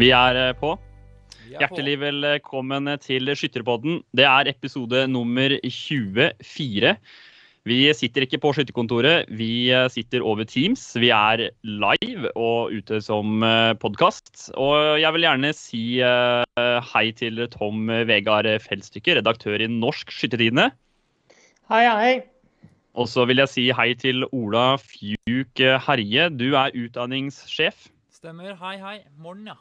Vi er eh, på. Hjertelig velkommen til Skytterpodden. Det er episode nummer 24. Vi sitter ikke på skytterkontoret, vi eh, sitter over Teams. Vi er live og ute som eh, podkast. Og jeg vil gjerne si hei til Tom Vegard Feldstykke, redaktør i Norsk Skyttertidende. Hei, hei. Og så vil jeg si hei til Ola Fjuk Herje. Du er utdanningssjef. Stemmer. Hei, hei. Morgen, ja.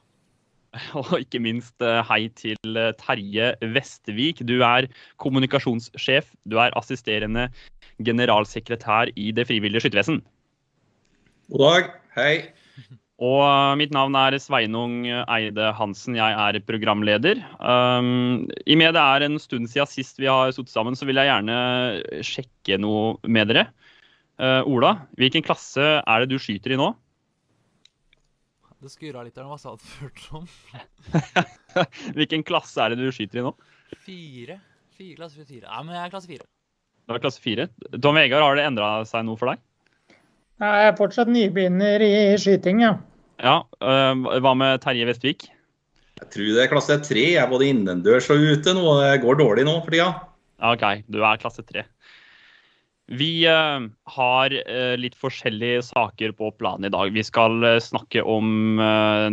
Og ikke minst eh, hei til eh, Terje Vestvik. Du er kommunikasjonssjef. Du er assisterende generalsekretær i Det frivillige skyttervesen. God dag. Hei. Og eh, mitt navn er Sveinung Eide Hansen. Jeg er programleder. Um, I og med det er en stund siden sist vi har sittet sammen, så vil jeg gjerne sjekke noe med dere. Uh, Ola, hvilken klasse er det du skyter i nå? Det skurra litt der. Hva sa du ført om? Hvilken klasse er det du skyter i nå? Fire. fire klasse fire. Nei, men jeg er klasse fire. Du er klasse fire. Tom Vegard, har det endra seg noe for deg? Jeg er fortsatt nybegynner i skyting, ja. Ja, øh, Hva med Terje Vestvik? Jeg tror det er klasse tre. Jeg er både innendørs og ute nå. Det går dårlig nå for tida. OK, du er klasse tre. Vi uh, har uh, litt forskjellige saker på planen i dag. Vi skal uh, snakke om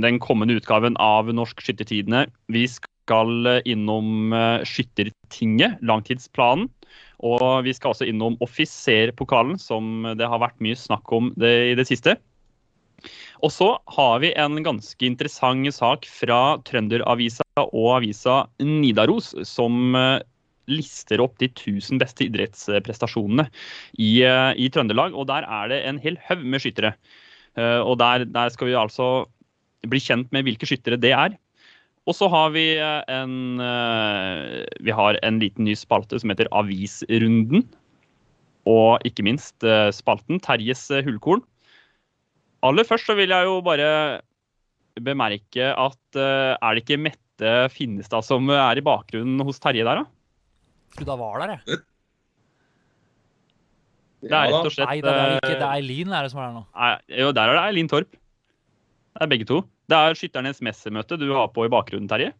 den kommende utgaven av Norsk Skyttertidene. Vi skal innom Skyttertinget, langtidsplanen. Og vi skal også innom offiserpokalen, som det har vært mye snakk om det, i det siste. Og så har vi en ganske interessant sak fra Trønderavisa og avisa Nidaros, som lister opp de 1000 beste idrettsprestasjonene i, eh, i, Trøndelag. Og der er det en hel haug med skyttere. Eh, og der, der, skal vi altså bli kjent med hvilke skyttere det er. Og så har vi eh, en, vi har en liten ny spalte som heter Avisrunden. Og ikke minst spalten Terjes hullkorn. Aller først så vil jeg jo bare bemerke at er det ikke Mette Finnestad som er i bakgrunnen hos Terje der, da? Trodde hun var der, jeg. Det er rett og slett Nei, det er, ikke, det er Eileen er det som er der nå. Nei, jo, der er det Eileen Torp. Det er begge to. Det er Skytternes messemøte du har på i bakgrunnen, Terje.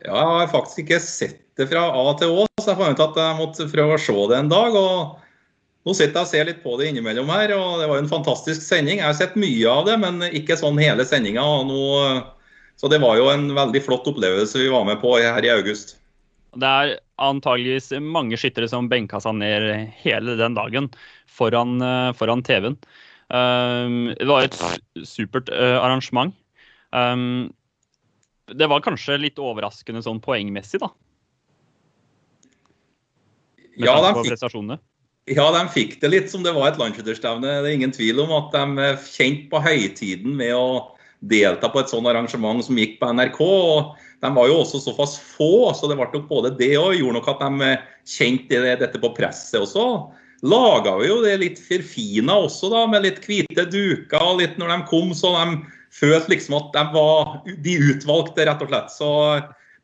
Ja, jeg har faktisk ikke sett det fra A til Å, så jeg fant ut at jeg måtte prøve å se det en dag. og Nå sitter jeg og ser litt på det innimellom her, og det var jo en fantastisk sending. Jeg har sett mye av det, men ikke sånn hele sendinga. Så det var jo en veldig flott opplevelse vi var med på her i august. Det er antageligvis mange skyttere som benka seg ned hele den dagen foran, eh, foran TV-en. Um, det var et supert uh, arrangement. Um, det var kanskje litt overraskende sånn poengmessig, da? Med ja, de fikk, ja, de fikk det litt som det var et landsskytterstevne. Det er ingen tvil om at de eh, kjente på høytiden med å delta på et sånt arrangement som gikk på NRK. og de var jo også såpass få, så det ble nok både det og gjorde nok at de eh, kjente dette på presset også. Laga vi jo det litt forfina også, da, med litt hvite duker. og litt Når de kom, så de følte liksom at de var de utvalgte, rett og slett. Så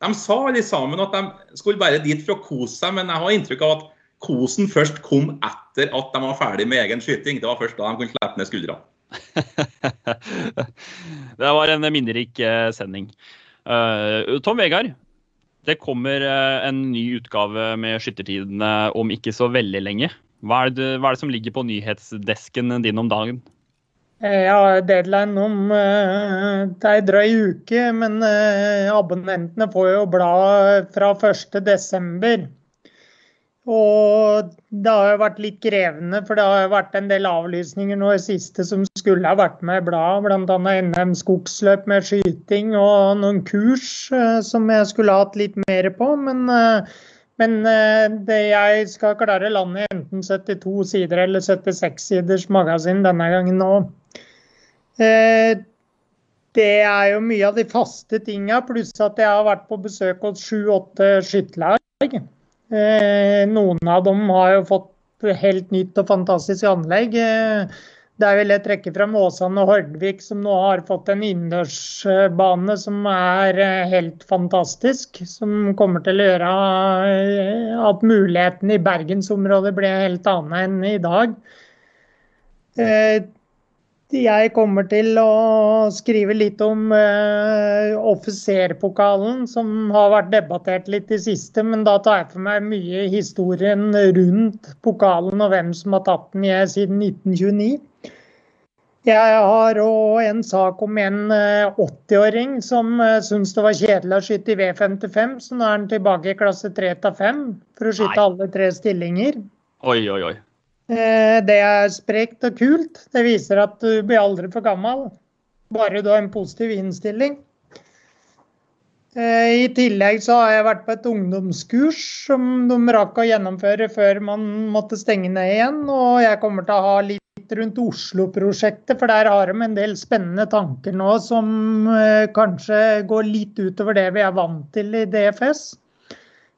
de sa alle sammen at de skulle bare dit for å kose seg, men jeg har inntrykk av at kosen først kom etter at de var ferdig med egen skyting. Det var først da de kunne slippe ned skuldrene. det var en minnerik eh, sending. Uh, Tom Vegard, det kommer uh, en ny utgave med Skyttertidene om ikke så veldig lenge. Hva er, det, hva er det som ligger på nyhetsdesken din om dagen? Ja, deadline om uh, det er drøy uke, men abonnentene får jo blad fra 1.12. Og det har jo vært litt krevende, for det har jo vært en del avlysninger nå i siste som skulle ha vært med i bladet. Bl.a. NM skogsløp med skyting og noen kurs eh, som jeg skulle hatt litt mer på. Men, eh, men eh, det jeg skal klare landet i enten 72 sider eller 76 siders magasin denne gangen nå. Det er jo mye av de faste tinga, pluss at jeg har vært på besøk hos sju-åtte skytterlag. Eh, noen av dem har jo fått helt nytt og fantastisk anlegg. Eh, der vil jeg trekke frem Åsane og Hordvik, som nå har fått en innendørsbane som er eh, helt fantastisk. Som kommer til å gjøre at mulighetene i bergensområdet blir helt annet enn i dag. Jeg kommer til å skrive litt om uh, offiserpokalen, som har vært debattert litt i siste. Men da tar jeg for meg mye historien rundt pokalen og hvem som har tatt den jeg, siden 1929. Jeg har òg en sak om en 80-åring som syns det var kjedelig å skyte i V55, så nå er han tilbake i klasse 3 av 5 for å skyte Nei. alle tre stillinger. Oi, oi, oi. Eh, det er sprekt og kult. Det viser at du blir aldri for gammel. Bare du har en positiv innstilling. Eh, I tillegg så har jeg vært på et ungdomskurs som de rakk å gjennomføre før man måtte stenge ned igjen. Og jeg kommer til å ha litt rundt Oslo-prosjektet, for der har de en del spennende tanker nå som eh, kanskje går litt utover det vi er vant til i DFS.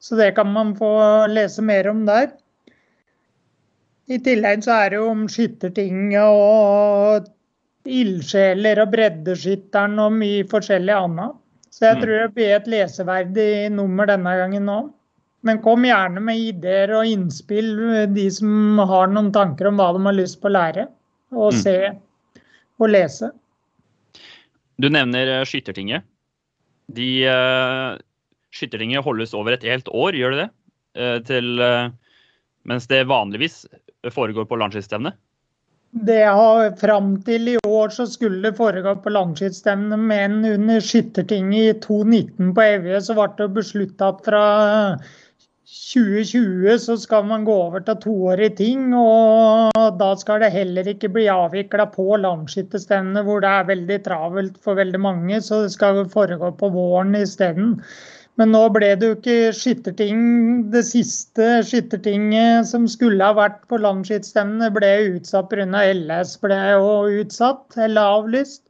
Så det kan man få lese mer om der. I tillegg så er det jo om skyttertinget og ildsjeler og breddeskytteren og mye forskjellig annet. Så jeg mm. tror det blir et leseverdig nummer denne gangen òg. Men kom gjerne med ideer og innspill, de som har noen tanker om hva de har lyst på å lære og mm. se og lese. Du nevner eh, Skyttertinget. De, uh, skyttertinget holdes over et helt år, gjør det det? Uh, til, uh, mens det vanligvis foregår på langskittstevne? Det har Fram til i år så skulle det foregå på langskittstevne, men under Skyttertinget i 2019 på Evje så ble det beslutta at fra 2020 så skal man gå over til toårige ting. Og da skal det heller ikke bli avvikla på langskitterstevne hvor det er veldig travelt for veldig mange, så det skal foregå på våren isteden. Men nå ble det jo ikke skytterting. Det siste skyttertinget som skulle ha vært på langskittstevnet, ble utsatt pga. LS ble jo utsatt eller avlyst.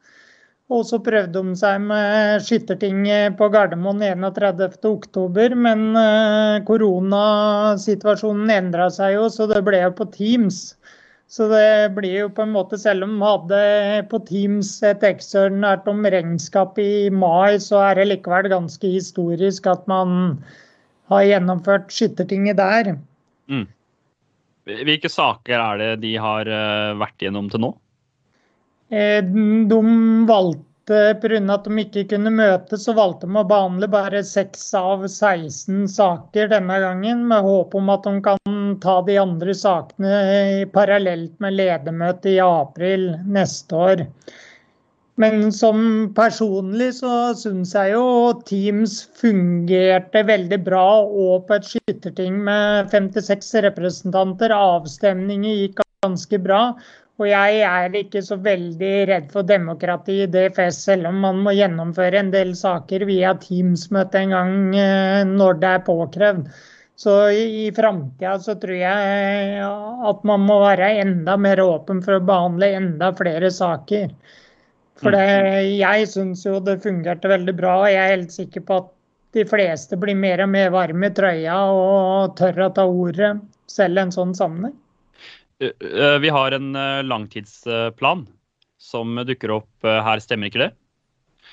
Og så prøvde de seg med skyttertinget på Gardermoen 31.10, men eh, koronasituasjonen endra seg jo, så det ble jo på Teams. Så det blir jo på en måte, selv om vi hadde på Teams et ekstraordinært om regnskap i mai, så er det likevel ganske historisk at man har gjennomført skyttertinget der. Mm. Hvilke saker er det de har eh, vært gjennom til nå? Eh, de valgte Pga. at de ikke kunne møtes, så valgte de å behandle bare 6 av 16 saker denne gangen, med håp om at de kan ta de andre sakene parallelt med ledermøtet i april neste år. Men som personlig så syns jeg jo Teams fungerte veldig bra og på et skytterting med 56 representanter. Avstemningen gikk ganske bra. Og jeg er ikke så veldig redd for demokrati i DFS, selv om man må gjennomføre en del saker via Teams-møte en gang eh, når det er påkrevd. Så i, i framtida så tror jeg at man må være enda mer åpen for å behandle enda flere saker. For det, jeg syns jo det fungerte veldig bra, og jeg er helt sikker på at de fleste blir mer og mer varme i trøya og tør å ta ordet selv i en sånn sammenheng. Eh, vi har en eh, langtidsplan som dukker opp eh, her, stemmer ikke det?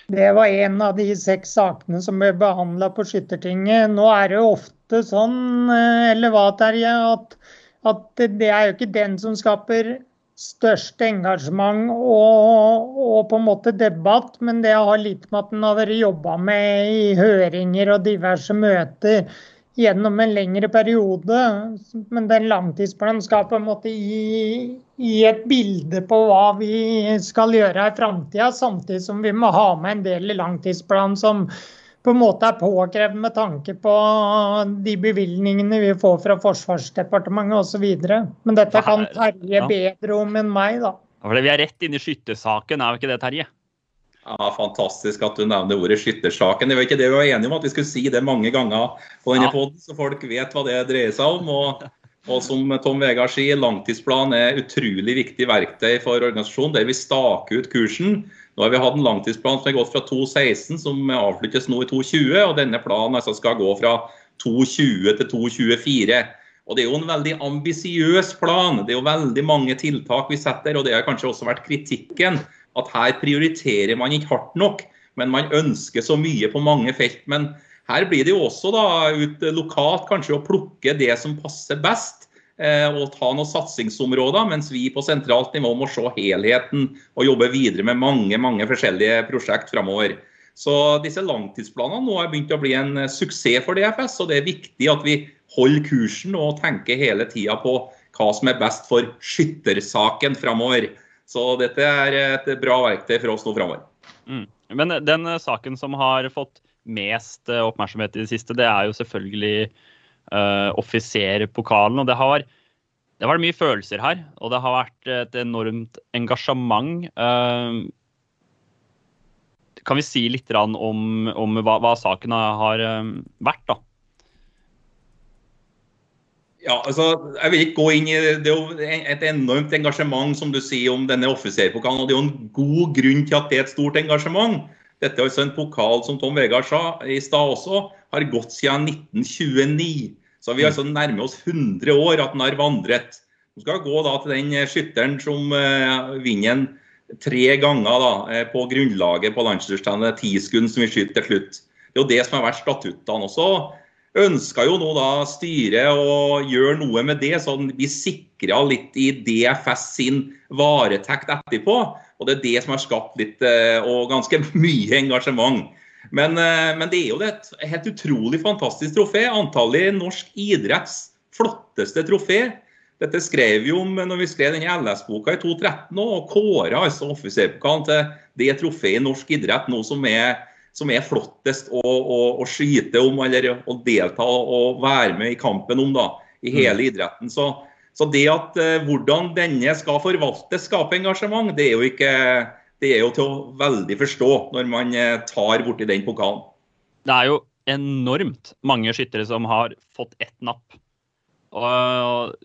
Det var en av de seks sakene som ble behandla på Skyttertinget. Nå er det jo ofte sånn, eller hva Terje, at, at, det er jo ikke den som skaper størst engasjement og, og, på en måte debatt, men det har litt med at den har vært jobba med i høringer og diverse møter gjennom en lengre periode. Men den langtidsplanen skal på en måte gi, gi et bilde på hva vi skal gjøre i framtida, samtidig som vi må ha med en del i langtidsplanen som på en måte er påkrevd med tanke på de bevilgningene vi får fra Forsvarsdepartementet osv. Men dette kan Terje bedre om enn meg, da. Vi er rett inne i skyttersaken, er vi ikke det, Terje? Ja, Fantastisk at du nevner ordet skyttersaken. Det var ikke det vi var enige om, at vi skulle si det mange ganger på denne ja. poden, så folk vet hva det dreier seg om. Og, og som Tom Vegard sier, langtidsplan er utrolig viktig verktøy for organisasjonen, der vi staker ut kursen. Nå har vi hatt en langtidsplan som er gått fra 2016, som avsluttes nå i 2020. Og denne planen altså skal gå fra 2020 til 2024. Og Det er jo en veldig ambisiøs plan. Det er jo veldig mange tiltak vi setter, og det har kanskje også vært kritikken at her prioriterer man ikke hardt nok, men man ønsker så mye på mange felt. Men her blir det jo også da ut lokalt kanskje å plukke det som passer best. eh, og ta noen satsingsområder, mens vi på sentralt nivå må se helheten og jobbe videre med mange mange forskjellige prosjekt framover. Så disse langtidsplanene nå har begynt å bli en suksess for DFS, og det er viktig at vi holder kursen og tenker hele tida på hva som er best for skyttersaken framover. Så dette er et bra verktøy for oss nå framover. Mm. Men den saken som har fått mest oppmerksomhet i det siste, det er jo selvfølgelig uh, offiserpokalen. Og det har, det har vært mye følelser her, og det har vært et enormt engasjement. Uh, kan vi si litt om, om hva, hva, saken har vært, da? Ja, altså, jeg vil ikke gå inn i Det er jo et enormt engasjement som du sier om denne offiserpokalen. og Det er jo en god grunn til at det er et stort engasjement. Dette er altså en pokal som Tom Vegard sa i stad også, har gått siden 1929. Så vi altså nærmer oss 100 år at den har vandret. Vi skal gå da til den skytteren som uh, vinner den tre ganger da, eh, på grunnlaget på landsdelsstevnet, ti skudd som vi skyter til slutt. Det er jo det som har vært statuttene også. Ønska jo nå da styret å gjøre noe med det, sånn vi sikra litt i DFS sin varetekt etterpå. Og det er det som har skapt litt, eh, og ganske mye engasjement. Men, eh, men det er jo et helt utrolig fantastisk trofé. Antallet norsk idretts flotteste trofé. Dette skrev vi om når vi skrev denne LS-boka i 2013 og kåra altså offiserpokalen til det trofeet i norsk idrett nå som er, som er flottest å, å, å, skyte om eller å delta og være med i kampen om da, i hele mm. idretten. Så så det at uh, hvordan denne skal forvaltes, skape engasjement, det er jo ikke det er jo til å veldig forstå når man uh, tar borti den pokalen. Det er jo enormt mange skyttere som har fått ett napp. Og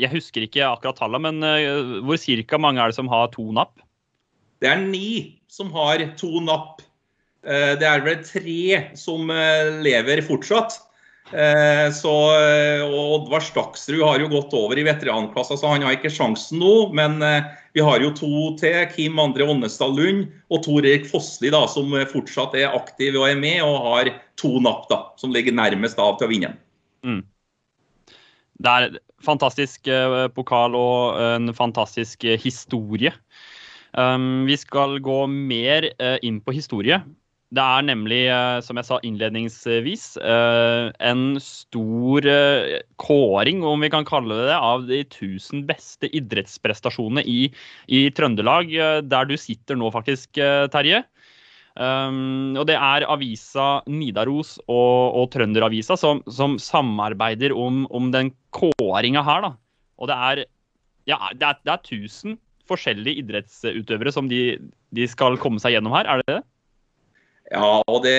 jeg husker ikke akkurat tallet, men uh, hvor cirka mange er det som har to napp? Det er ni som har to napp. Det er vel tre som lever fortsatt. Eh, så, eh, og Oddvar Staksrud har jo gått over i veteranklassa, så han har ikke sjansen nå. Men eh, vi har jo to til. Kim André Ånnestad Lund og Tor Erik Fossli, da, som fortsatt er aktiv og er med, og har to napp, da, som ligger nærmest av til å vinne. Mm. Det er fantastisk pokal og en fantastisk historie. Um, vi skal gå mer inn på historie. Det er nemlig, eh, som jeg sa innledningsvis, eh, en stor eh, kåring, om vi kan kalle det det, av de 1000 beste idrettsprestasjonene i, i Trøndelag, der du sitter nå faktisk, Terje. Um, og det er avisa Nidaros og, og Trønderavisa som, som samarbeider om, om den kåringa her. Da. Og det er, ja, det er, det er 1000 forskjellige idrettsutøvere som de, de skal komme seg gjennom her, er det det? Ja, og det,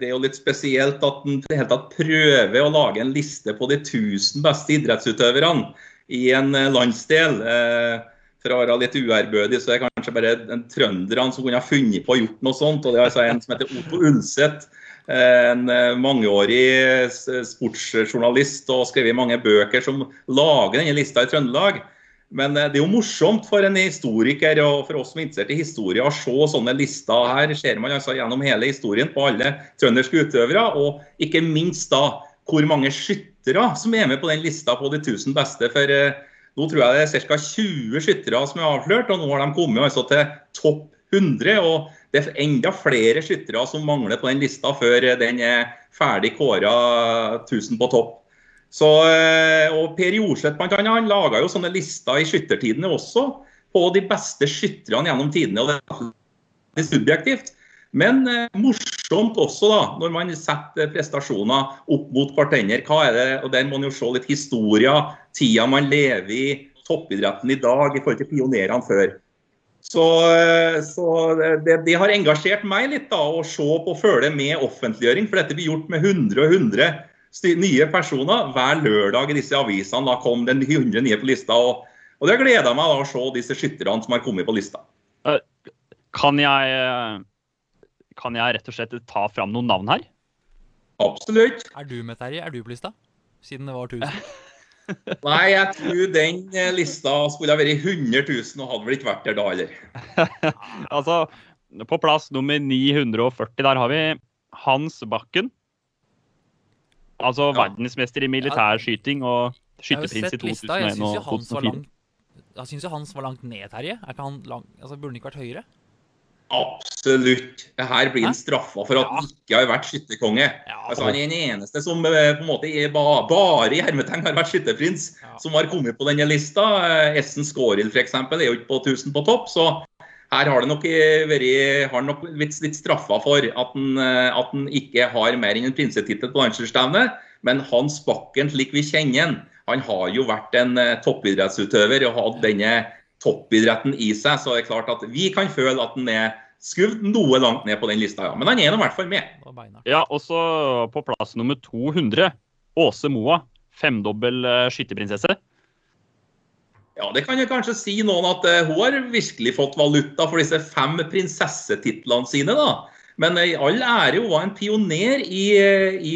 det, er jo litt spesielt at en helt tatt prøver å lage en liste på de 1000 beste idrettsutøverne i en eh, landsdel. Eh, for å være litt uærbødig, så er det kanskje bare en trønderne som kunne ha funnet på å gjort noe sånt. og Det er altså en som heter Otto Ulseth. Eh, en mangeårig sportsjournalist og skrevet mange bøker som lager denne lista i Trøndelag. Men eh, det er jo morsomt for en historiker og for oss som er interessert i historie å se sånne lister. Her ser man altså gjennom hele historien på alle trønderske utøvere, og ikke minst da hvor mange skyttere som er med på den lista på de 1000 beste. For eh, nå tror jeg det er ca. 20 skyttere som er avslørt, og nå har de kommet altså til topp 100. og det er enda flere skyttere som mangler på den lista før den er ferdig kåra 1000 på topp. Så, eh, og Per Jorseth blant annet, han laga jo sånne lister i skyttertidene også på de beste skytterne gjennom tidene. og Det er subjektivt. Men eh, morsomt også, da, når man setter prestasjoner opp mot hverandre. Hva er det, og Der må man jo se litt historie, tida man lever i, toppidretten i dag i forhold til pionerene før. Så, eh, så det, det, har engasjert meg litt da, å se på og følge med offentliggjøring. For dette blir gjort med 100 og 100 nye personer hver lørdag i disse avisene. Da kom den 100 nye på lista. Og, og det gleder meg da å se disse skytterne som har kommet på lista. Eh, kan jeg, kan jeg rett og slett ta fram noen navn her? Absolutt. Er du med, Terje? Er du på lista? Siden det var 1000? Nei, jeg tror den eh, lista skulle ha vært 100 000 og hadde vel ikke vært der da heller. altså, på plass nummer 940, der har vi Hans Bakken. Altså ja. verdensmester i militærskyting og Skytterprins i sett lista. Jeg 2001 og 2004. langt Jeg syns jo hans var langt ned, Terje. Er ikke han lang... Altså, Burde han ikke vært høyere? Absolutt. Her blir han straffa for at han ikke har vært skytterkonge. Ja, Altså, han er den eneste som eh, på en måte er ba, bare i hermetegn har vært skytterprins, Ja. som har kommet på denne lista. Eh, Essen Skårild f.eks. er jo ikke på 1000 på topp, så her har det nok eh, vært, har han nok blitt litt straffa for at han, eh, at han ikke har mer enn en prinsetittel på landslagsstevnet. Men Hans Bakken, slik vi kjenner han, han har jo vært en eh, toppidrettsutøver og hatt denne toppidretten i seg. Så det er klart at vi kan føle at han er skuvd noe langt ned på den lista, ja. Men han er nå i hvert fall med. Ja, og så på plass nummer 200, Åse Moa. Femdobbel eh, skytterprinsesse. Ja, det kan jeg kanskje si noen at eh, hun har virkelig fått valuta for disse fem prinsessetitlene sine, da. Men eh, i all ære, hun var en pioner i, eh, i,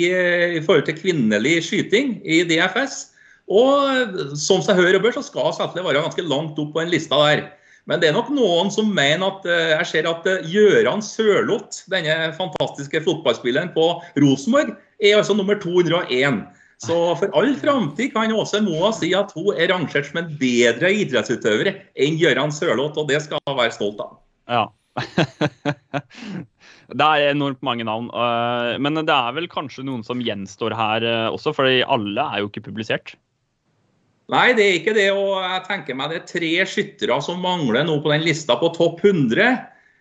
i forhold til kvinnelig skyting i DFS. Og som seg hør og bør, så skal Svetle være ganske langt opp på den lista der. Men det er nok noen som mener at jeg ser at Gjøran Sørloth, denne fantastiske fotballspilleren på Rosenborg, er altså nummer 201. Så for all framtid kan Åse Moa si at hun er rangert som en bedre idrettsutøver enn Gøran Sørloth, og det skal hun være stolt av. Ja. det er enormt mange navn. eh, Men det er vel kanskje noen som gjenstår her eh, også, for alle er jo ikke publisert. Nei, det er ikke det. Og jeg tenker meg det er tre skyttere som mangler nå på den lista på topp 100.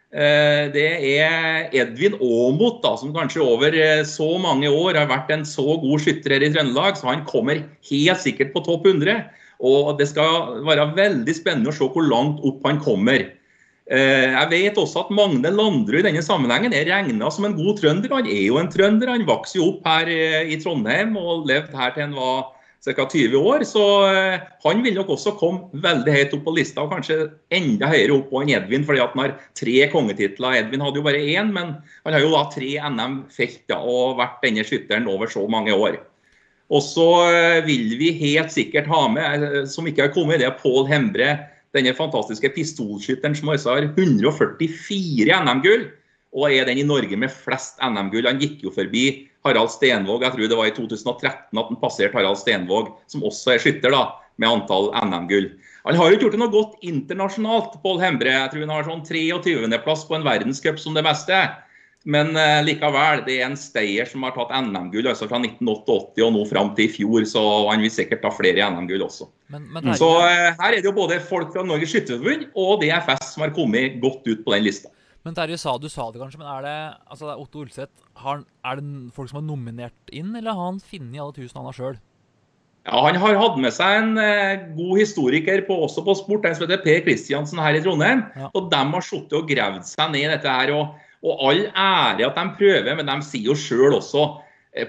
Eh, Det er Edvin Aamodt, som kanskje over eh, så mange år har vært en så god skytter her i Trøndelag, så han kommer helt sikkert på topp 100. Og det skal være veldig spennende å se hvor langt opp han kommer. Eh, Jeg vet også at Magne Landrud i denne sammenhengen er regna som en god trønder. Han er jo en trønder. Han vokste jo opp her i Trondheim og levde her til han var ca. 20 år. Så eh, han vil nok også komme veldig høyt opp på lista, og kanskje enda høyere opp enn Edvin, fordi at han har tre kongetitler. Edvin hadde jo bare én, men han har jo da tre NM-felt og vært denne skytteren over så mange år. Og så eh, vil vi helt sikkert ha med, eh, som ikke har kommet, det er Pål Hembre. Denne fantastiske pistolskytteren som også har 144 NM-gull, og er den i Norge med flest NM-gull. Han gikk jo forbi Harald Stenvåg, jeg tror det var i 2013 at han passerte Harald Stenvåg, som også er skytter, da, med antall NM-gull. Han har jo ikke gjort det noe godt internasjonalt, Pål Hembre. Jeg tror han har sånn 23.-plass på en verdenscup som det meste. Men eh, likevel, det er en stayer som har tatt NM-gull altså fra 1988 og nå fram til i fjor, så han vil sikkert ta flere NM-gull også. Men, men Terje, Så eh, her er det jo både folk fra Norges Skytterforbund og DFS som har kommet godt ut på den lista. Men Terje sa, du sa det kanskje, men er det altså det er Otto Ulseth Er det folk som har nominert inn, eller har han funnet alle tusen han har sjøl? Ja, Han har hatt med seg en eh, god historiker på, også på sport, en som heter Per Kristiansen her i Trondheim. Ja. Og de har sittet og gravd seg ned i dette her. Og, og all ære at de prøver, men de sier jo sjøl også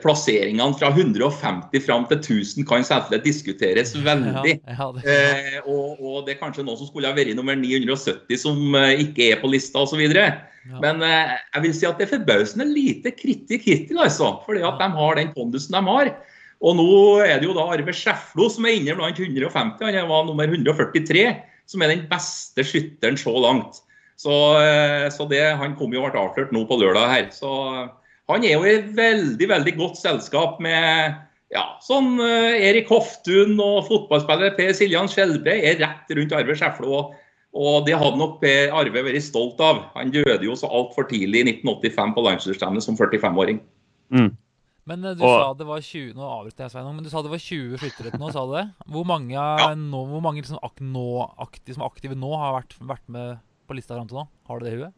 plasseringene fra 150 fram til 1000 kan selvfølgelig diskuteres veldig. Ja, ja, det, Eh, og, og det er kanskje noen som skulle ha vært nummer 970 som eh, ikke er på lista osv. Ja. Men eh, jeg vil si at det er forbausende lite kritikk hittil, altså. Fordi at de har den pondusen de har. Og nå er det jo da Arve Skjeflo som er inne blant 150. Han var nummer 143, som er den beste skytteren så langt. Så, eh, så det, han kom jo og ble avslørt nå på lørdag her. Så eh, han er jo i veldig, veldig godt selskap med ja, sånn eh, Erik Hoftun og fotballspiller Per Siljan Skjelbre er rett rundt Arve Skjeflo. Og, det hadde nok Per Arve vært stolt av. Han døde jo så altfor tidlig i 1985 på landslagsstevnet som 45-åring. Men eh, du Og- sa det var 20 Nå avbryter jeg, Sveinung, men du sa det var 20 skyttere til nå, sa du det? Hvor mange, ja. nå, hvor mange liksom ak nå, aktive, som er aktive nå har vært, vært med på lista fram til nå? Har du det i huet?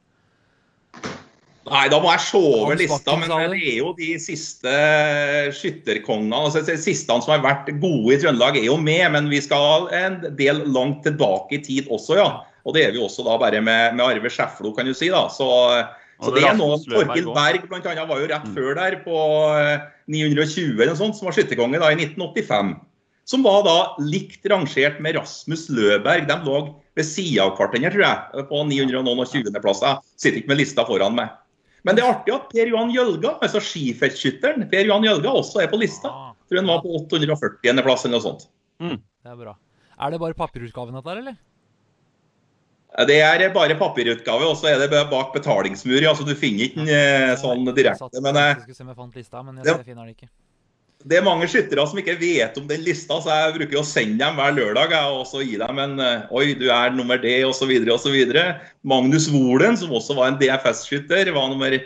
Nei, da må jeg se over lista, men det er jo de siste skytterkongene. Altså, de siste som har vært gode i Trøndelag, er jo med, men vi skal en del langt tilbake i tid også, ja. Og det er vi også da bare med, med Arve Skjeflo, kan du si. da. Så, så det er nå Torgild Berg blant annet, var jo rett Mm. før der, på eh, 920 eller noe sånt, som var skytterkonge da i 1985. Som var da likt rangert med Rasmus Løberg. De lå ved sida av hverandre, tror jeg, på 920.-plass. Jeg sitter ikke med lista foran meg. Men det er artig at Per Johan Jølga, altså skifeltskytteren, Per Johan Jølga også er på lista. Ah, Jeg tror han var på 840.-plass eller noe sånt. det er bra. Er det bare papirutgaven dette her, eller? Det er bare papirutgave, og så er det bak betalingsmur. Altså, du finner ikke den eh, sånn direkte. Men jeg, jeg skulle se om jeg fant lista, men jeg, det- jeg finner den ikke. Det er mange skyttere som ikke vet om den lista, så jeg bruker å sende dem hver lørdag jeg, og så gi dem en eh, Oi, du er nummer det, osv. osv. Magnus Wolen, som også var en DFS-skytter, var nummer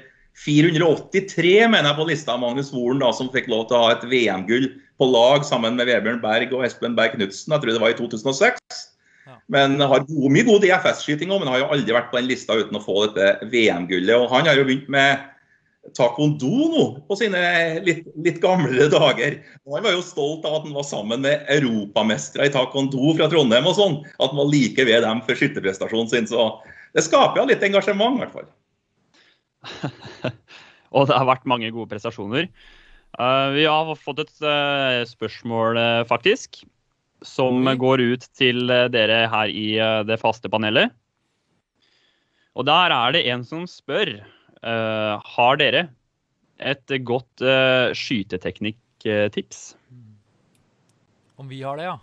483 mener jeg på lista. Magnus Wolen da, som fikk lov til å ha et VM-gull på lag sammen med Vebjørn Berg og Espen Berg Knutsen. Jeg tror det var i 2006. Men har mye god DFS-skyting òg, men har jo aldri vært på den lista uten å få dette VM-gullet. Og Han har jo begynt med taekwondo nå, på sine litt, litt gamle dager. Og han var jo stolt av at han var sammen med europamestere i taekwondo fra Trondheim og sånn. At han var like ved dem for skytterprestasjonen sin. Så det skaper jo litt engasjement, i hvert fall. og det har vært mange gode prestasjoner. Uh, vi har fått et uh, spørsmål, uh, faktisk, som mm. går ut til dere her i det faste panelet. Og der er det en som spør har dere et godt uh, skyteteknikktips? Om vi har det, ja?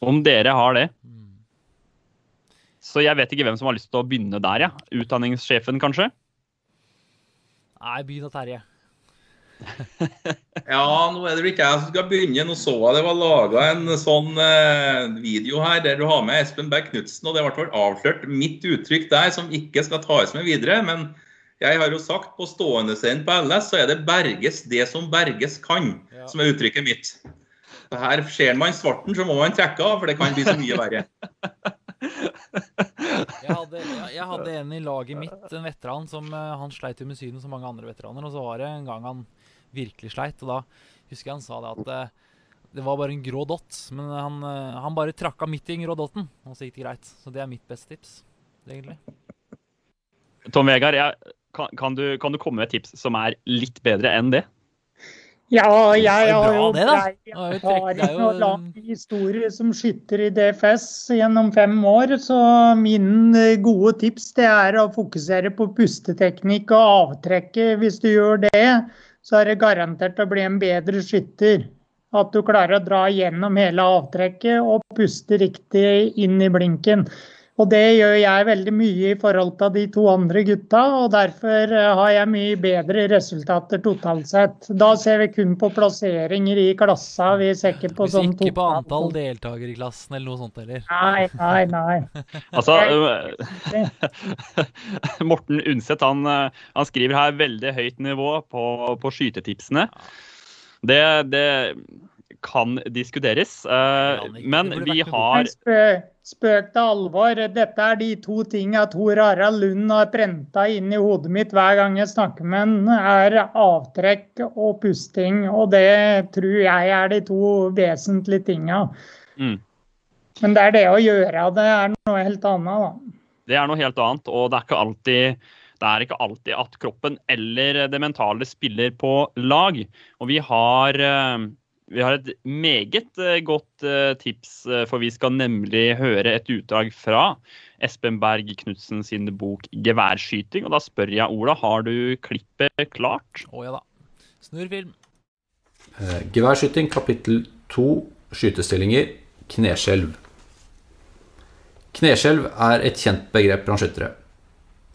Om dere har det. Mm. Så jeg vet ikke hvem som har lyst til å begynne der, ja. Utdanningssjefen, kanskje? Nei, begynn da, Terje. ja, nå er det ikke jeg som skal begynne. Nå så jeg det var laga en sånn eh, video her der du har med Espen Berg Knutsen, og det ble avslørt mitt uttrykk der som ikke skal tas med videre. men jeg har jo sagt på stående scenen på LS, så er det 'berges det som berges kan', ja. som er uttrykket mitt. Så her ser man svarten, så må man trekke av, for det kan bli så mye verre. Jeg hadde, jeg hadde, en i laget mitt, en veteran, som eh, han sleit jo med synet som mange andre veteraner. Og så var det en gang han virkelig sleit, og da husker jeg han sa det at eh, det var bare en grå dott. Men han, eh, han bare trakka midt i den grå dotten, og så gikk det greit. Så det er mitt beste tips, egentlig. Tom Vegard, jeg kan, kan, du, kan, du, komme med et tips som er litt bedre enn det? Ja, jeg har jo brei erfaring og lang historie som skytter i DFS gjennom fem år. Så min eh, gode tips det er å fokusere på pusteteknikk og avtrekket. Hvis du gjør det, så er det garantert å bli en bedre skytter. At du klarer å dra gjennom hele avtrekket og puste riktig inn i blinken. Og det gjør jeg veldig mye i forhold til de to andre gutta, og derfor eh, har jeg mye bedre resultater totalt sett. Da ser vi kun på plasseringer i klassa, vi ser ikke på sånn Ikke på antall deltakere i klassen eller noe sånt heller? Nei, nei, nei. altså, Morten Undset han, eh, han, skriver her veldig høyt nivå på, på skytetipsene. Det, det kan diskuteres. Uh, men vi har Spøk til alvor. Dette er de to tingene Tor Harald Lund har prenta inn i hodet mitt hver gang jeg snakker med ham, er avtrekk og pusting. Og det tror jeg er de to vesentlige tinga. Mm. Men det er det å gjøre det er noe helt annet, da. Det er noe helt annet, og det er ikke alltid det er ikke alltid at kroppen eller det mentale spiller på lag. Og vi har eh, vi har et meget eh, godt eh, tips, eh, for vi skal nemlig høre et utdrag fra Espen Berg Knutsen sin bok 'Geværskyting'. Og da spør jeg Ola, har du klippet klart? Å oh, ja da. Snurr film. Geværskyting kapittel to skytestillinger kneskjelv. Kneskjelv er et kjent begrep blant skyttere.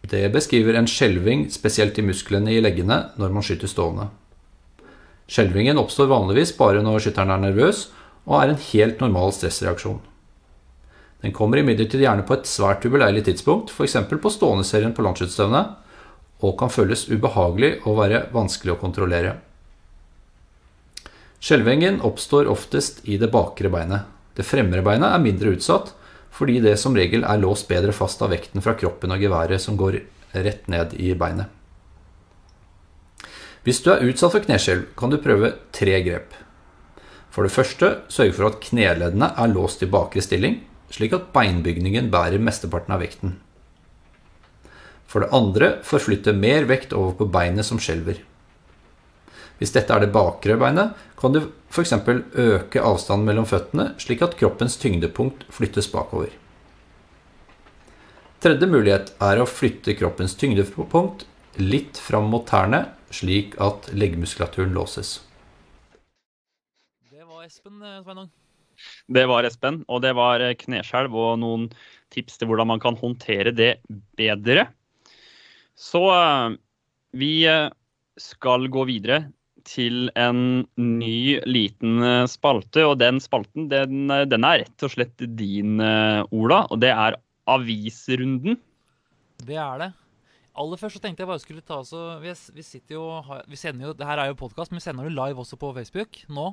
Det beskriver en skjelving, spesielt i musklene i leggene, når man skyter stående. Skjelvingen oppstår vanligvis bare når skytteren er nervøs, og er en helt normal stressreaksjon. Den kommer imidlertid gjerne på et svært ubeleilig tidspunkt, f.eks. på stående-serien på landsskytterstevnet, og kan føles ubehagelig og være vanskelig å kontrollere. Skjelvingen oppstår oftest i det bakre beinet. Det fremre beinet er mindre utsatt, fordi det som regel er låst bedre fast av vekten fra kroppen og geværet som går rett ned i beinet. Hvis du er utsatt for kneskjelv, kan du prøve tre grep. For det første, sørg for at kneleddene er låst i bakre stilling, slik at beinbygningen bærer mesteparten av vekten. For det andre, forflytte mer vekt over på beinet som skjelver. Hvis dette er det bakre beinet, kan du f.eks. øke avstanden mellom føttene, slik at kroppens tyngdepunkt flyttes bakover. Tredje mulighet er å flytte kroppens tyngdepunkt litt fram mot tærne, slik at leggmuskulaturen låses. Det var Espen, eh, Sveinung. Det var Espen, og det var eh, kneskjelv og noen tips til hvordan man kan håndtere det bedre. Så eh, vi skal gå videre til en ny liten spalte. Og den spalten den, den er rett og slett din, Ola. Og det er avisrunden. Det er det. Aller først så tenkte jeg bare skulle ta så Vi, vi sitter jo Vi sender jo Det her er jo podkast, men vi sender jo live også på Facebook nå.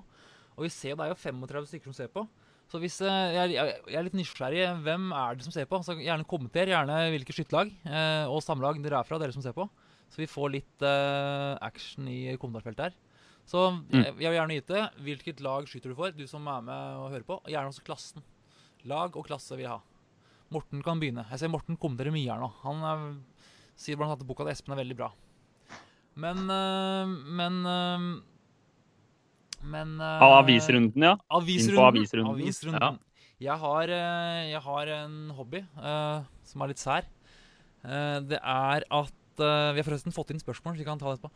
Og vi ser jo det er jo 35 stykker som ser på. Så hvis eh, jeg, er litt nysgjerrig. Hvem er det som ser på? Så gjerne kommenter gjerne hvilke skytterlag eh, og samlag dere er fra, dere som ser på. Så vi får litt eh, action i kommentarfeltet her. Så jeg, jeg vil gjerne vite hvilket lag skyter du for, du som er med og hører på. Gjerne også klassen. Lag og klasse vil jeg ha. Morten kan begynne. Jeg ser Morten kommenterer mye her nå. Han er, sier blant annet at boka til Espen er veldig bra. Men øh, Men øh, Men Av avisrunden, ja. Avisrunden. Inn på avisrunden. Ja. Jeg, har, jeg har en hobby uh, som er litt sær. Uh, det er at uh, Vi har forresten fått inn spørsmål, så vi kan ta det etterpå.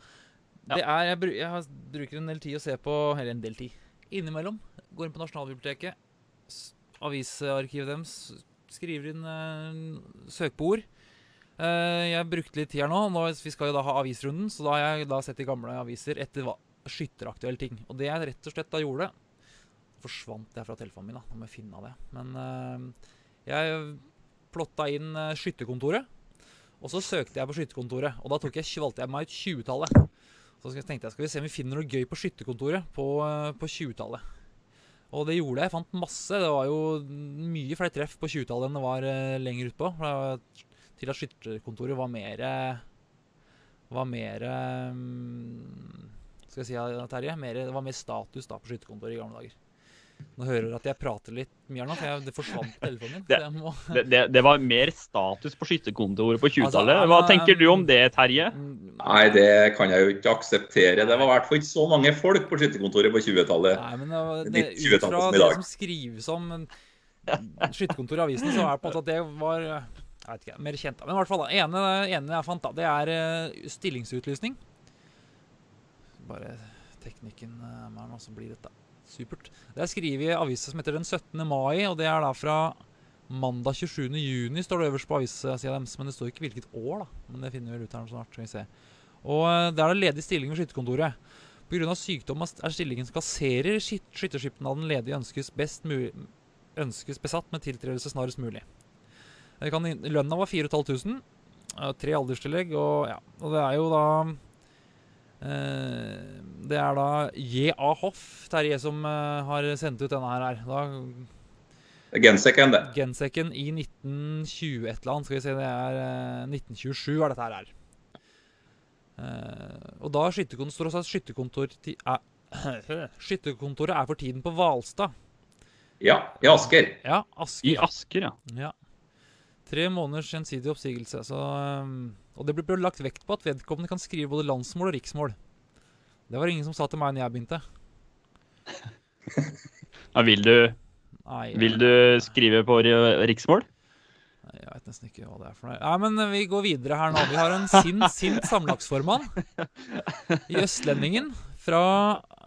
Ja. Det er, jeg, jeg bruker en del tid å se på Eller en del tid. Innimellom. Går inn på Nasjonalbiblioteket. Avisarkivet deres. Skriver inn søkeord. Eh, jeg brukte litt tid her nå. nå. Vi skal jo da ha avisrunden, så da har jeg da sett i gamle aviser etter hva, skytteraktuelle ting. Og det jeg rett og slett da gjorde Forsvant jeg fra telefonen min, da. Nå må jeg finne av det. Men eh, jeg plotta inn eh, skytterkontoret. Og så søkte jeg på skytterkontoret, og da tok jeg, valgte jeg meg ut 20-tallet. Så tenkte jeg skal vi se om vi finner noe gøy på skytterkontoret på, på 20-tallet. Og det gjorde jeg. Jeg fant masse. Det var jo mye flere treff på 20-tallet enn det var uh, lenger utpå. Til at skytterkontoret var mer Var mer eh, Skal jeg si, det, Terje? Mer, det var mer status da på skytterkontoret i gamle dager. Nå hører du at jeg prater litt mye her nå, for jeg, det forsvant telefonen min. Det- må Det, det, det var mer status på skytterkontoret på 20-tallet. Altså, Hva tenker du om det, Terje? Nei, det kan jeg jo ikke akseptere. Det var i hvert fall ikke så mange folk på skytterkontoret på 20-tallet. Nei, men det, ut fra det som skrives om skytterkontoret i avisen, så er det på en måte at det var Jeg vet ikke, mer kjent. Men i hvert fall, da, ene, ene jeg fant, da, det er eh, stillingsutlysning. Bare teknikken eh, er med nå, så blir dette supert. Det er skrevet i avisa som heter Den 17. mai, og det er da fra mandag 27. juni, står det øverst på avissida deres. Men det står ikke hvilket år, da. Men det finner vi ut her snart. skal vi se. Og eh, det er da ledig stilling ved skytterkontoret. Pga. sykdom er stillingen som kasserer skyt- skytterskipnaden ledig ønskes, mulig, ønskes besatt med tiltredelse snarest mulig. Lønna var 4500. eh, Tre alderstillegg, og, ja, og det er jo da eh, Det er da J.A. Hoff, Terje, som eh, har sendt ut denne her. Da Gensekken, det. Gensekken i 1920 et eller annet. Skal vi se, det er eh, 1927 er dette her. er. Eh, og da skytterkontor, står også at skytterkontor er, Skytterkontoret er for tiden på Hvalstad. Ja, i Asker. Ja, I Asker. Asker, ja. Ja. Tre måneders gjensidig oppsigelse. Så, um, og det ble lagt vekt på at vedkommende kan skrive både landsmål og riksmål. Det var ingen som sa til meg når jeg begynte. ja vil, du, Nei, vil du skrive på riksmål? Jeg vet nesten ikke hva det er for noe. Nei, men eh, vi går videre her nå. Vi har en sint, sint samlagsformann i Østlendingen fra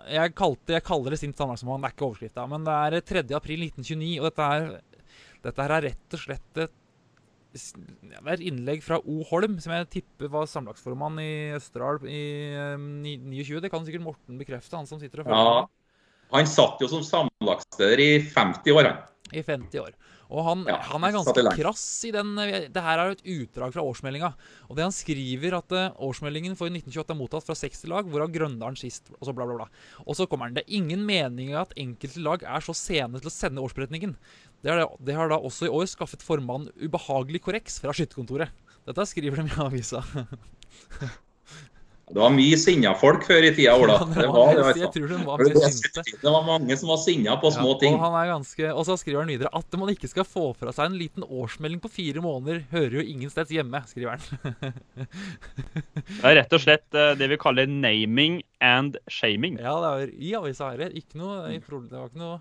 jeg, kalte, jeg kaller det sint samlagsformann, det er ikke overskrifta. Men det er 3. april 1929, og dette er, dette her er rett og slett et det er et innlegg fra O. Holm, som jeg tipper var samlagsformann i Østerdal i eh, 29. Det kan sikkert Morten bekrefte, han som sitter og følger Ja. Han satt jo som samlagsleder i 50 år, han. I 50 år. Og han, Ja, han er ganske krass i den Det her er jo et utdrag fra årsmeldinga. Og det han skriver, at eh, årsmeldingen for 1928 er mottatt fra 60 lag, hvorav Grøndalen sist, og så bla, bla, bla. Og så kommer han. Det er ingen mening i at enkelte lag er så sene til å sende årsberetningen. Det, er, det har da også i år skaffet formannen ubehagelig korreks fra skytterkontoret. Dette skriver de i avisa. Det var mye sinna folk før i tida, Ola. Det var det, var det, det var mange som var sinna på små Ja, ting. Og, han er ganske, og så skriver han videre at man ikke skal få fra seg en liten årsmelding på fire måneder, hører jo ingen steds hjemme, skriver han. Det er rett og slett eh, det vi kaller naming and shaming. ja, det er i avisa her. Ikke noe, det var ikke noe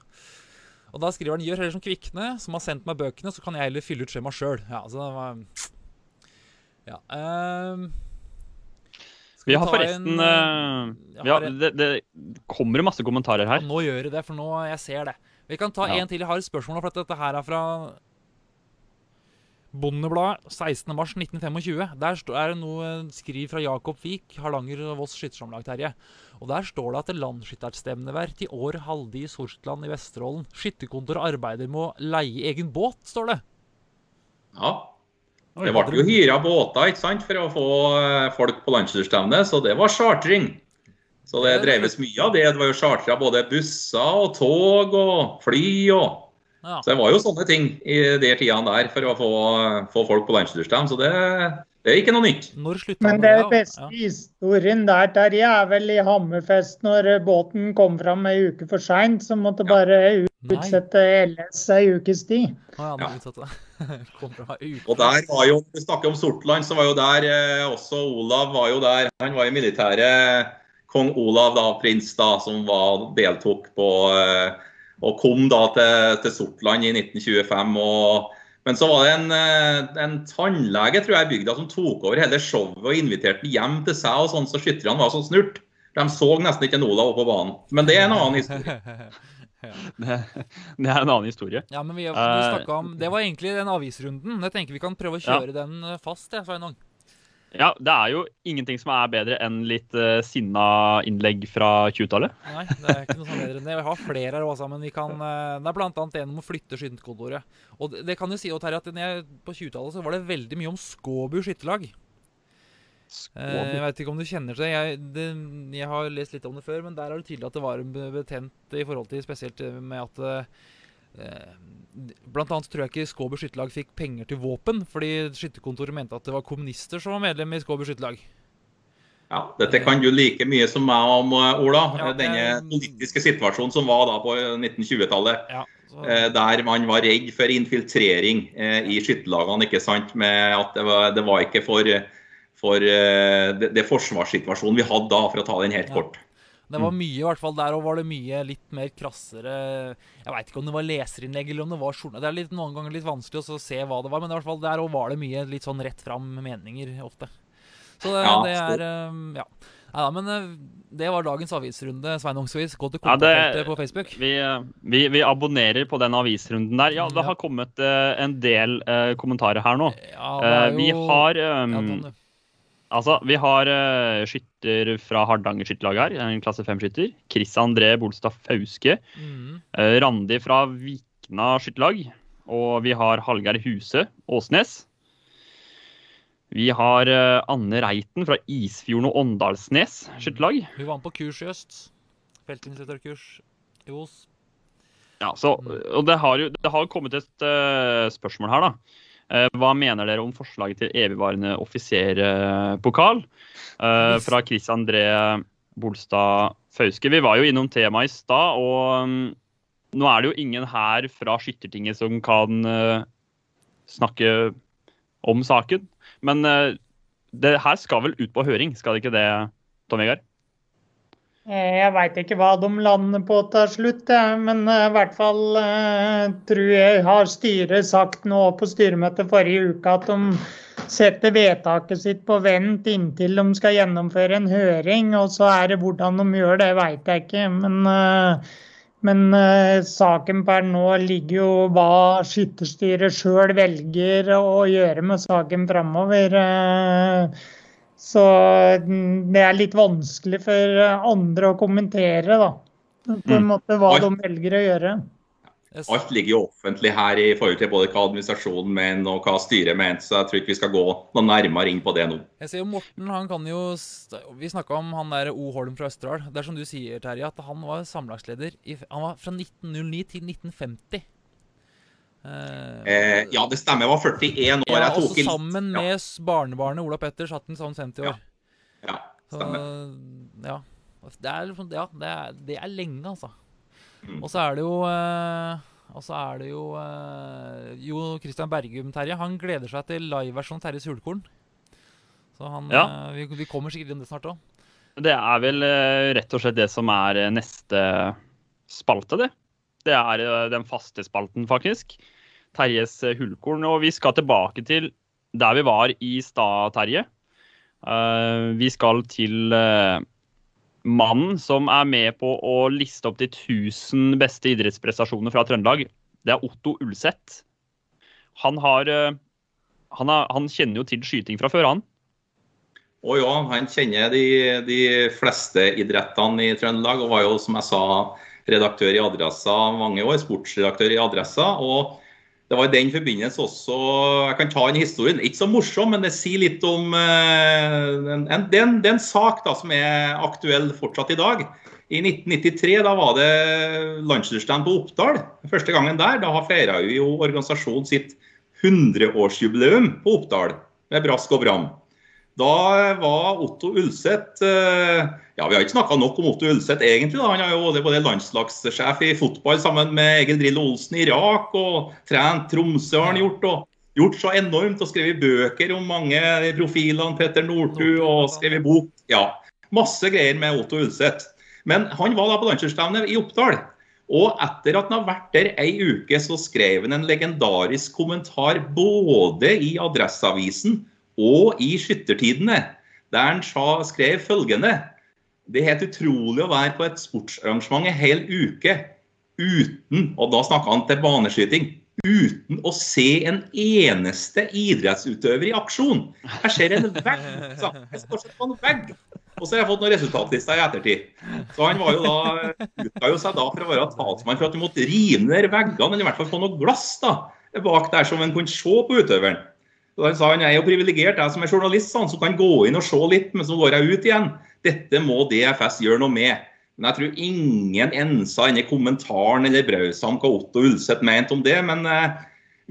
Og da skriver han gjør heller som Kvikne, som har sendt meg bøkene, så kan jeg heller fylle ut skjemaet sjøl. Ja, så det var Ja. Um, skal Vi har forresten en, uh, vi har en- det, det kommer masse kommentarer her. Nå gjør det det, for nå jeg ser det. Vi kan ta Ja. en til. Jeg har et spørsmål, for dette her er fra Bondebladet 16.3.1925. Der er det noe skriv fra Jakob Vik, Hardanger og Voss skyttersamlag, Terje. Og der står det at landsskytterstevnevert i år halde i Sortland i Vesterålen. Skytterkontor arbeider med å leie egen båt, står det. Ja. Det ble jo hyra båter ikke sant, for å få eh, folk på landsskytterstevne, så det var chartring. Så det dreves mye av det. Det var jo chartra både busser og tog og fly og Ja. Så det var jo sånne ting i de tidene der for å få, få folk på landsskytterstevne. Så det, det er ikke noe nytt. Når Men det? beste Ja, historien der, Terje, er vel i Hammerfest, når båten kom fram ei uke for seint. Så måtte bare Nei. utsette LS ei ukes tid. Ja, Ja. Og der var jo, vi snakker om Sortland, så var jo der eh, også Olav var jo der. Han var i militæret. Kong Olav, da, prins, da, som var, deltok på eh, Og kom da til, til Sortland i 1925. og men så var det en, eh, en tannlege tror jeg, i bygda som tok over hele showet og inviterte hjem til seg. og sånn, Så skytterne var så snurt. De så nesten ikke en Olav på banen. Men det er en annen historie. Det, det er en annen historie. Ja, men vi, vi Eh, om Det var egentlig den avisrunden. Jeg tenker vi kan prøve å Ja. kjøre den eh, fast, jeg, Sveinung. Ja, Det er jo ingenting som er bedre enn litt uh, sinna innlegg fra 20-tallet. Nei, det er ikke noe sånn bedre enn det. Vi har flere her også, men vi kan uh, Det er bl.a. en om å flytte skytterkontoret. Og det, det kan jo si Terje, at jeg, på 20-tallet så var det veldig mye om Skåbu skytterlag. Uh, jeg vet ikke om du kjenner til det. Jeg, det. jeg har lest litt om det før, men der er det tydelig at det var betent i forhold til spesielt eh, med at eh, Blant annet tror jeg ikke Skåber skytterlag fikk penger til våpen, fordi skytterkontoret mente at det var kommunister som var medlem i Skåber skytterlag. Ja, Dette kan du like mye som meg om, eh, Ola. Ja, Denne politiske situasjonen som var da på 1920-tallet. Ja, så, Eh, der man var redd for infiltrering eh, i skytterlagene. ikke sant? Med at det var, det var ikke for, for eh, det, det forsvarssituasjonen vi hadde da, for å ta den helt Ja. Det var mye, i hvert fall der òg var det mye litt mer krassere Jeg veit ikke om det var leserinnlegg eller om det var journal... Det er litt, noen ganger litt vanskelig å se hva det var, men i hvert fall der òg var det mye litt sånn rett fram meninger ofte. Så det, Ja, det er um, Ja. Nei da, men eh, det var dagens avisrunde. Svein Ongsvis. gå til Ja, det- på Facebook. Vi, eh, vi, vi abonnerer på den avisrunden der. Ja, det Ja. har kommet eh, en del kommentarer her nå. Ja, det er vi har um, Tony. Altså, vi har uh, skytter fra Hardanger skytterlag her, en klasse 5-skytter. Chris André Bolstad Fauske. Mm. Uh, Randi fra Vikna skytterlag. Og vi har Hallgeir Huse Åsnes. Vi har uh, Anne Reiten fra Isfjorden og Åndalsnes skytterlag. Hun var med på kurs i øst. Feltinstruktørkurs i Os. Ja, så, og det har jo det har kommet et spørsmål her, da. Eh, hva mener dere om forslaget til evigvarende offiserpokal uh, fra Chris André Bolstad Fauske? Vi var jo innom temaet i stad, og mm, nå er det jo ingen her fra Skyttertinget som kan eh, snakke om saken. Men eh, det her skal vel ut på høring, skal det ikke det, Tom Vegard? Eh, Jeg veit ikke hva de lander på til slutt, men eh, i hvert fall eh, tror jeg har styret sagt nå på styremøtet forrige uke at de setter vedtaket sitt på vent inntil de skal gjennomføre en høring. Og så er det hvordan de gjør det, veit jeg ikke. Men, eh, men eh, saken per nå ligger jo hva skytterstyret sjøl velger å gjøre med saken framover. Så mm, det er litt vanskelig for eh, andre å kommentere, da. På en Mm. måte hva de velger å gjøre. Alt ligger jo offentlig her i forhold til både hva administrasjonen mener og hva styret mener, så jeg tror ikke vi skal gå noe nærmere inn på det nå. Jeg ser jo Morten, han kan jo Vi snakka om han der O. Holm fra Østerdal. Det er som du sier, Terje, at han var samlagsleder i, Han var fra 1909 til 1950. Eh, Eh, ja, det stemmer. Jeg var 41 år. ja, Jeg tok også sammen med ja. barnebarnet Ola Petter satt en sånn 50 år. Ja, ja stemmer. ja. Det er, liksom- ja, det er, det er lenge, altså. Mm. Og så er det jo eh, Og så er det jo eh, Jo Christian Bergum, Terje, han gleder seg til liveversjon Terjes Hulkorn. Så han Ja. vi, vi kommer sikkert inn det snart òg. Det er vel rett og slett det som er neste spalte, det. Det er eh, den faste spalten, faktisk. Terjes eh, Hullkorn. Og vi skal tilbake til der vi var i stad, Terje. Eh, vi skal til mannen som er med på å liste opp de 1000 beste idrettsprestasjoner fra Trøndelag. Det er Otto Ulseth. Han har han, er, han kjenner jo til skyting fra før, han. Å ja, han kjenner de, de fleste idrettene i Trøndelag, og var jo, som jeg sa, redaktør i Adressa mange år. Sportsredaktør i Adressa. og det var i den forbindelse også Jeg kan ta en historie. Ikke så morsom, men det sier litt om eh, en, en, det, en, sak da, som er aktuell fortsatt i dag. I 1993 da var det landsdelsstand på Oppdal. Første gangen der. Da feira jo organisasjonen sitt 100-årsjubileum på Oppdal med brask og bram. Da var Otto Ulseth eh, ja, Vi har ikke snakka nok om Otto Ulseth, egentlig. Da. Han er jo både landslagssjef i fotball sammen med Egil Drillo Olsen i Irak, og trent Tromsø har han gjort. og Gjort så enormt og skrevet bøker om mange profilene. Petter Northug og skrevet bok. Ja, Masse greier med Otto Ulseth. Men han var da på landslagsstevnet i Oppdal. Og etter at han har vært der ei uke, så skrev han en legendarisk kommentar både i Adresseavisen og i skyttertidene, der han skrev følgende Det er helt utrolig å være på et sportsarrangement en hel uke uten Og da snakker han til baneskyting. Uten å se en eneste idrettsutøver i aksjon. Jeg ser en vegg. Jeg. Og så har jeg fått noen resultatlister i ettertid. Så han var jo da, utga jo seg da for å være talsmann for at du måtte rive ned veggene, eller i hvert fall få noe glass da, bak der som en kunne se på utøveren. Så Han sa han er jo privilegert, jeg som er journalist, sånn, som kan gå inn og se litt, men så går jeg ut igjen. Dette må DFS gjøre noe med. Men jeg tror ingen ensa inni kommentaren eller brausa om hva Otto Ulseth mente om det. Men eh,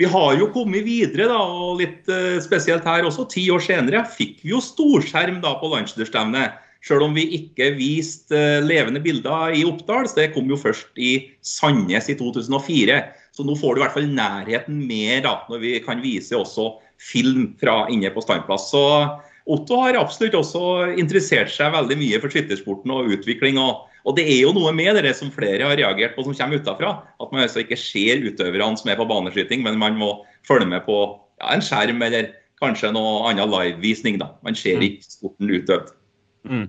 vi har jo kommet videre, da, og litt eh, spesielt her også. Ti år senere fikk vi jo storskjerm da på landsdelsstevnet. Selv om vi ikke viste eh, levende bilder i Oppdal. Så det kom jo først i Sandnes i 2004. Så nå får du i hvert fall nærheten mer da, når vi kan vise også film fra inne på standplass. Så Otto har absolutt også interessert seg veldig mye for skyttersporten og utvikling. Og, og, det er jo noe med det som flere har reagert på som kommer utafra. At man altså ikke ser utøverne som er på baneskyting, men man må følge med på ja, en skjerm eller kanskje noe annen livevisning. Man ser mm. ikke sporten utøvd. Mm.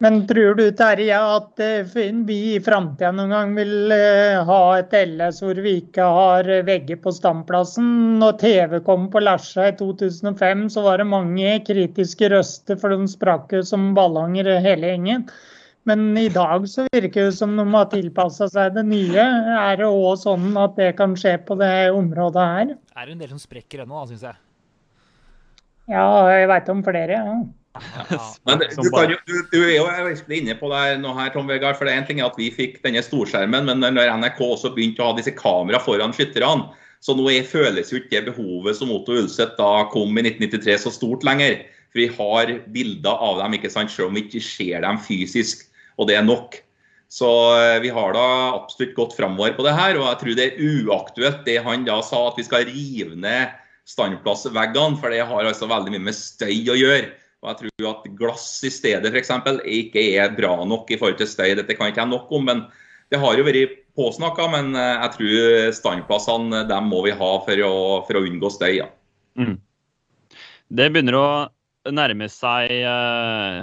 Men tror du Terje, at eh, vi i framtida noen gang vil eh, ha et LS hvor vi ikke har vegger på standplassen? Når TV kom på Lesja i 2005, så var det mange kritiske røster, for de sprakk jo som ballonger hele gjengen. Men i dag så virker det som de har tilpassa seg det nye. Er det òg sånn at det kan skje på det området her? Er Det en del som sprekker ennå, syns jeg. Ja, jeg veit om flere. ja. Men du, jo, du, du, er jo virkelig inne på det nå her, Tom Vegard. for det er en ting at Vi fikk denne storskjermen, men når NRK også begynte å ha disse kamera foran skytterne, så nå er, føles jo ikke det behovet som Otto Ulseth da kom i 1993 så stort lenger. For vi har bilder av dem, ikke sant, selv om vi ikke ser dem fysisk. Og det er nok. Så eh, vi har da absolutt gått framover på det her. Og jeg tror det er uaktuelt det han da sa, at vi skal rive ned standplassveggene. For det har altså veldig mye med støy å gjøre. Og jeg tror at glass i stedet f.eks. ikke er bra nok i forhold til støy. Dette kan ikke jeg nok om, men det har jo vært påsnakka. Men eh, jeg tror standplassene dem må vi ha for å, for å unngå støy. Ja. Mm. Det begynner å nærme seg eh,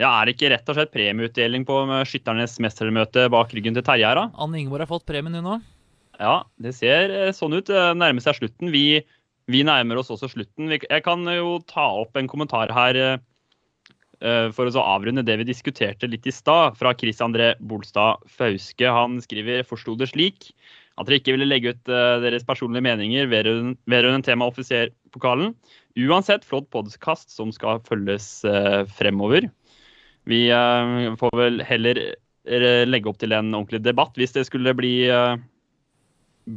ja, Er det ikke rett og slett premieutdeling på skytternes mestermøte bak ryggen til Terje her, da? Anne Ingeborg har fått premien, hun òg. Ja, det ser eh, sånn ut. Nærmer seg slutten. Vi vi nærmer oss også slutten. Jeg kan jo ta opp en kommentar her eh, for å avrunde det vi diskuterte litt i stad, fra Chris André Bolstad Fauske. Han skriver forsto det slik at dere ikke ville legge ut eh, deres personlige meninger vedrørende temaet offiserpokalen. Uansett flott podkast som skal følges eh, fremover. Vi får vel heller legge opp til en ordentlig debatt hvis det skulle bli,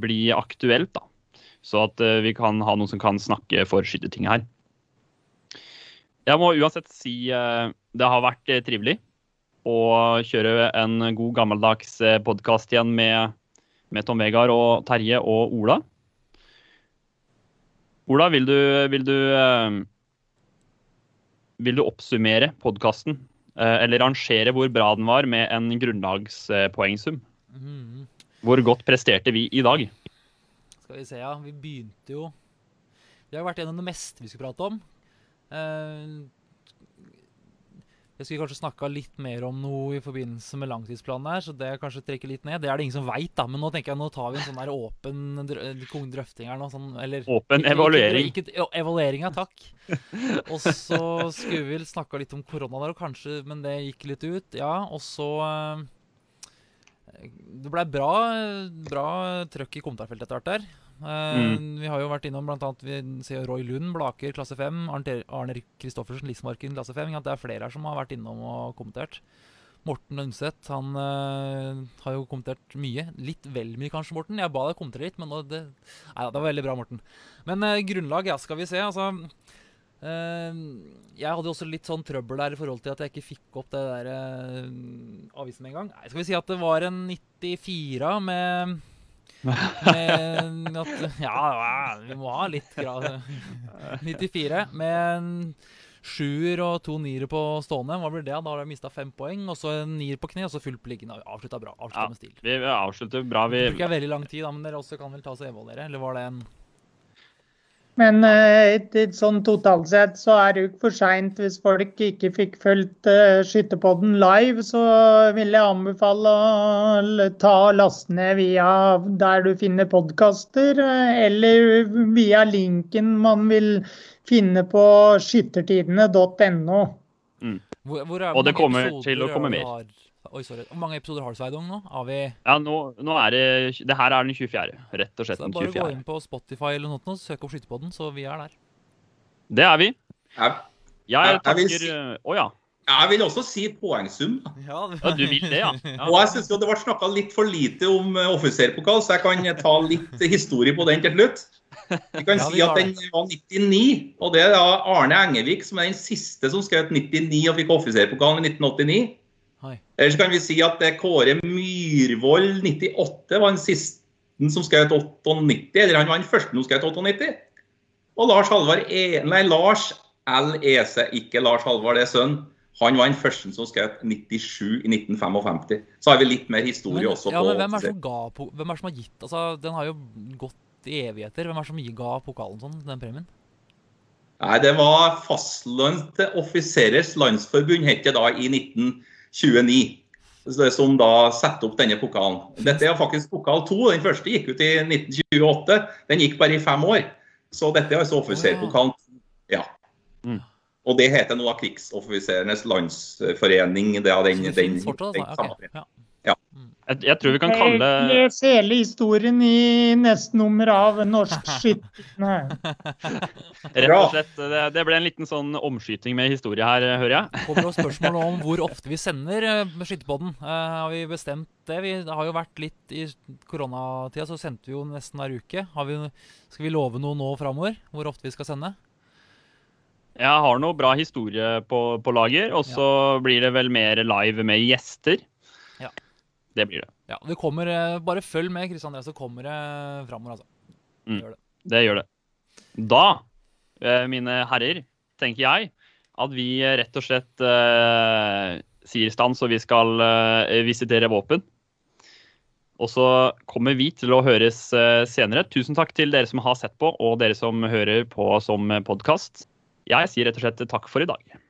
bli aktuelt, da. Så at eh, vi kan ha noen som kan snakke for skyttertinget her. Jeg må uansett si eh, det har vært eh, trivelig å kjøre en god gammeldags podkast igjen med, med, Tom Vegard og Terje og Ola. Ola, vil du, vil du, vil du oppsummere podkasten? Eller rangere hvor bra den var med en grunnlagspoengsum? Mm. Hvor godt presterte vi i dag? Skal vi se, ja. Vi begynte jo Vi har vært gjennom det meste vi skulle prate om. Uh, Jeg skulle kanskje snakka litt mer om noe i forbindelse med langtidsplanen her, så det kanskje trekker litt ned. Det er det ingen som veit, da. Men nå tenker jeg nå tar vi en sånn der åpen drø- drøfting her nå. Sånn, eller Åpen evaluering. Ikke, ikke, ja, evaluering, ja, takk. Og så skulle vi vel snakka litt om korona der, og kanskje, men det gikk litt ut. Ja, og så eh, Det blei bra, bra trøkk i kommentarfeltet etter hvert der. Mm. Vi har jo vært innom blant ser Roy Lund, Blaker, klasse 5. Arne Kristoffersen, Lismarken, klasse 5. Det er flere her som har vært innom og kommentert. Morten Undset han uh, har jo kommentert mye. Litt vel mye, kanskje, Morten. Jeg ba deg kommentere litt, men nå det, nei, det var veldig bra, Morten. Men uh, grunnlag, ja, skal vi se. Altså eh, Jeg hadde også litt sånn trøbbel der i forhold til at jeg ikke fikk opp det der uh, avisen med en gang. Nei, skal vi si at det var en 94 med med at, ja, vi må ha litt grad. 94 med en sjuer og to niere på stående. Hva blir det? Da har jeg mista fem poeng. Og så en nier på kne, og så fullt på liggende. Avslutta bra. Avslutta Ja. med stil. Vi avslutter bra. Vi, Det bruker veldig lang tid, da, men dere også kan vel ta oss og evaluere? Eller var det en Men eh, sånn totalt sett så er det jo ikke for seint hvis folk ikke fikk fulgt uh, Skytterpodden live. Så vil jeg anbefale å ta og laste ned via der du finner podkaster, eller via linken man vil finne på skyttertidene.no. er, Og det kommer til å komme er mer. Oi, sorry. Hvor mange episoder har du, Sveidung, nå? Har vi ja, nå, nå er det Det her er den 24. Rett og slett den 24. så Bare gå inn på Spotify eller noe søk opp Skytepodden, så vi er der. Det er vi. Jeg, Jeg Jeg- jeg vil si- oh, ja. jeg vil også si poengsum. Ja, Ja, ja. Du vil det, ja? ja. Og jeg synes jo det ble snakka litt for lite om eh, offiserpokal, så jeg kan ta litt historie på den til slutt. Vi kan Ja, si at den var 99, og det er Arne Engevik som er den siste som skrev 99 og fikk offiserpokalen i 1989. Eller så kan vi si at det Kåre Myrvold 98 var den siste som skjøt 98, eller han var den første som skjøt 98. Og Lars Halvard e Nei, Lars L. Ese, ikke Lars Halvard, det er sønnen. Han var den første som skjøt 97 i 1955. Så har vi litt mer historie men, også. Ja, men hvem er, på, hvem er, som har gitt altså, Den har jo gått i evigheter. Hvem er som ga pokalen sånn, den premien? Nei, Det var Fastlands Offiserers Landsforbund, het det da, i 19... 29. Som da setter opp denne pokalen. Dette er faktisk pokal to. Den første gikk ut i 1928. Den gikk bare i fem år. Så dette er altså offiserpokalen. Ja. Mm. Og det heter nå Krigssoffiserenes landsforening. Det er den, den, den, den, den, ja. Jeg, jeg tror vi kan kalle Les hele historien i neste nummer av Norsk skitt. Rett og slett, det, det ble en liten sånn omskyting med historie her, hører jeg. Kommer det spørsmål om hvor ofte vi sender eh, Skytterpodden. Eh, har vi bestemt det? Vi, det har jo vært litt i koronatida, så sendte vi jo nesten hver uke. Har vi, skal vi love noe nå framover? Hvor ofte vi skal sende? Jeg har noe bra historie på, på lager, og så blir det vel mer live med gjester. Det blir det. Ja, det kommer, eh, Bare følg med, Kristian Andreas, så kommer det framover, altså. Mm. Gjør det. Det gjør det. Da, eh, mine herrer, tenker jeg at vi eh, rett og slett uh, sier stans, og vi skal uh, visitere våpen. Og så kommer vi til å høres uh, senere. Tusen takk til dere som har sett på, og dere som hører på som podkast. Jeg sier rett og slett takk for i dag.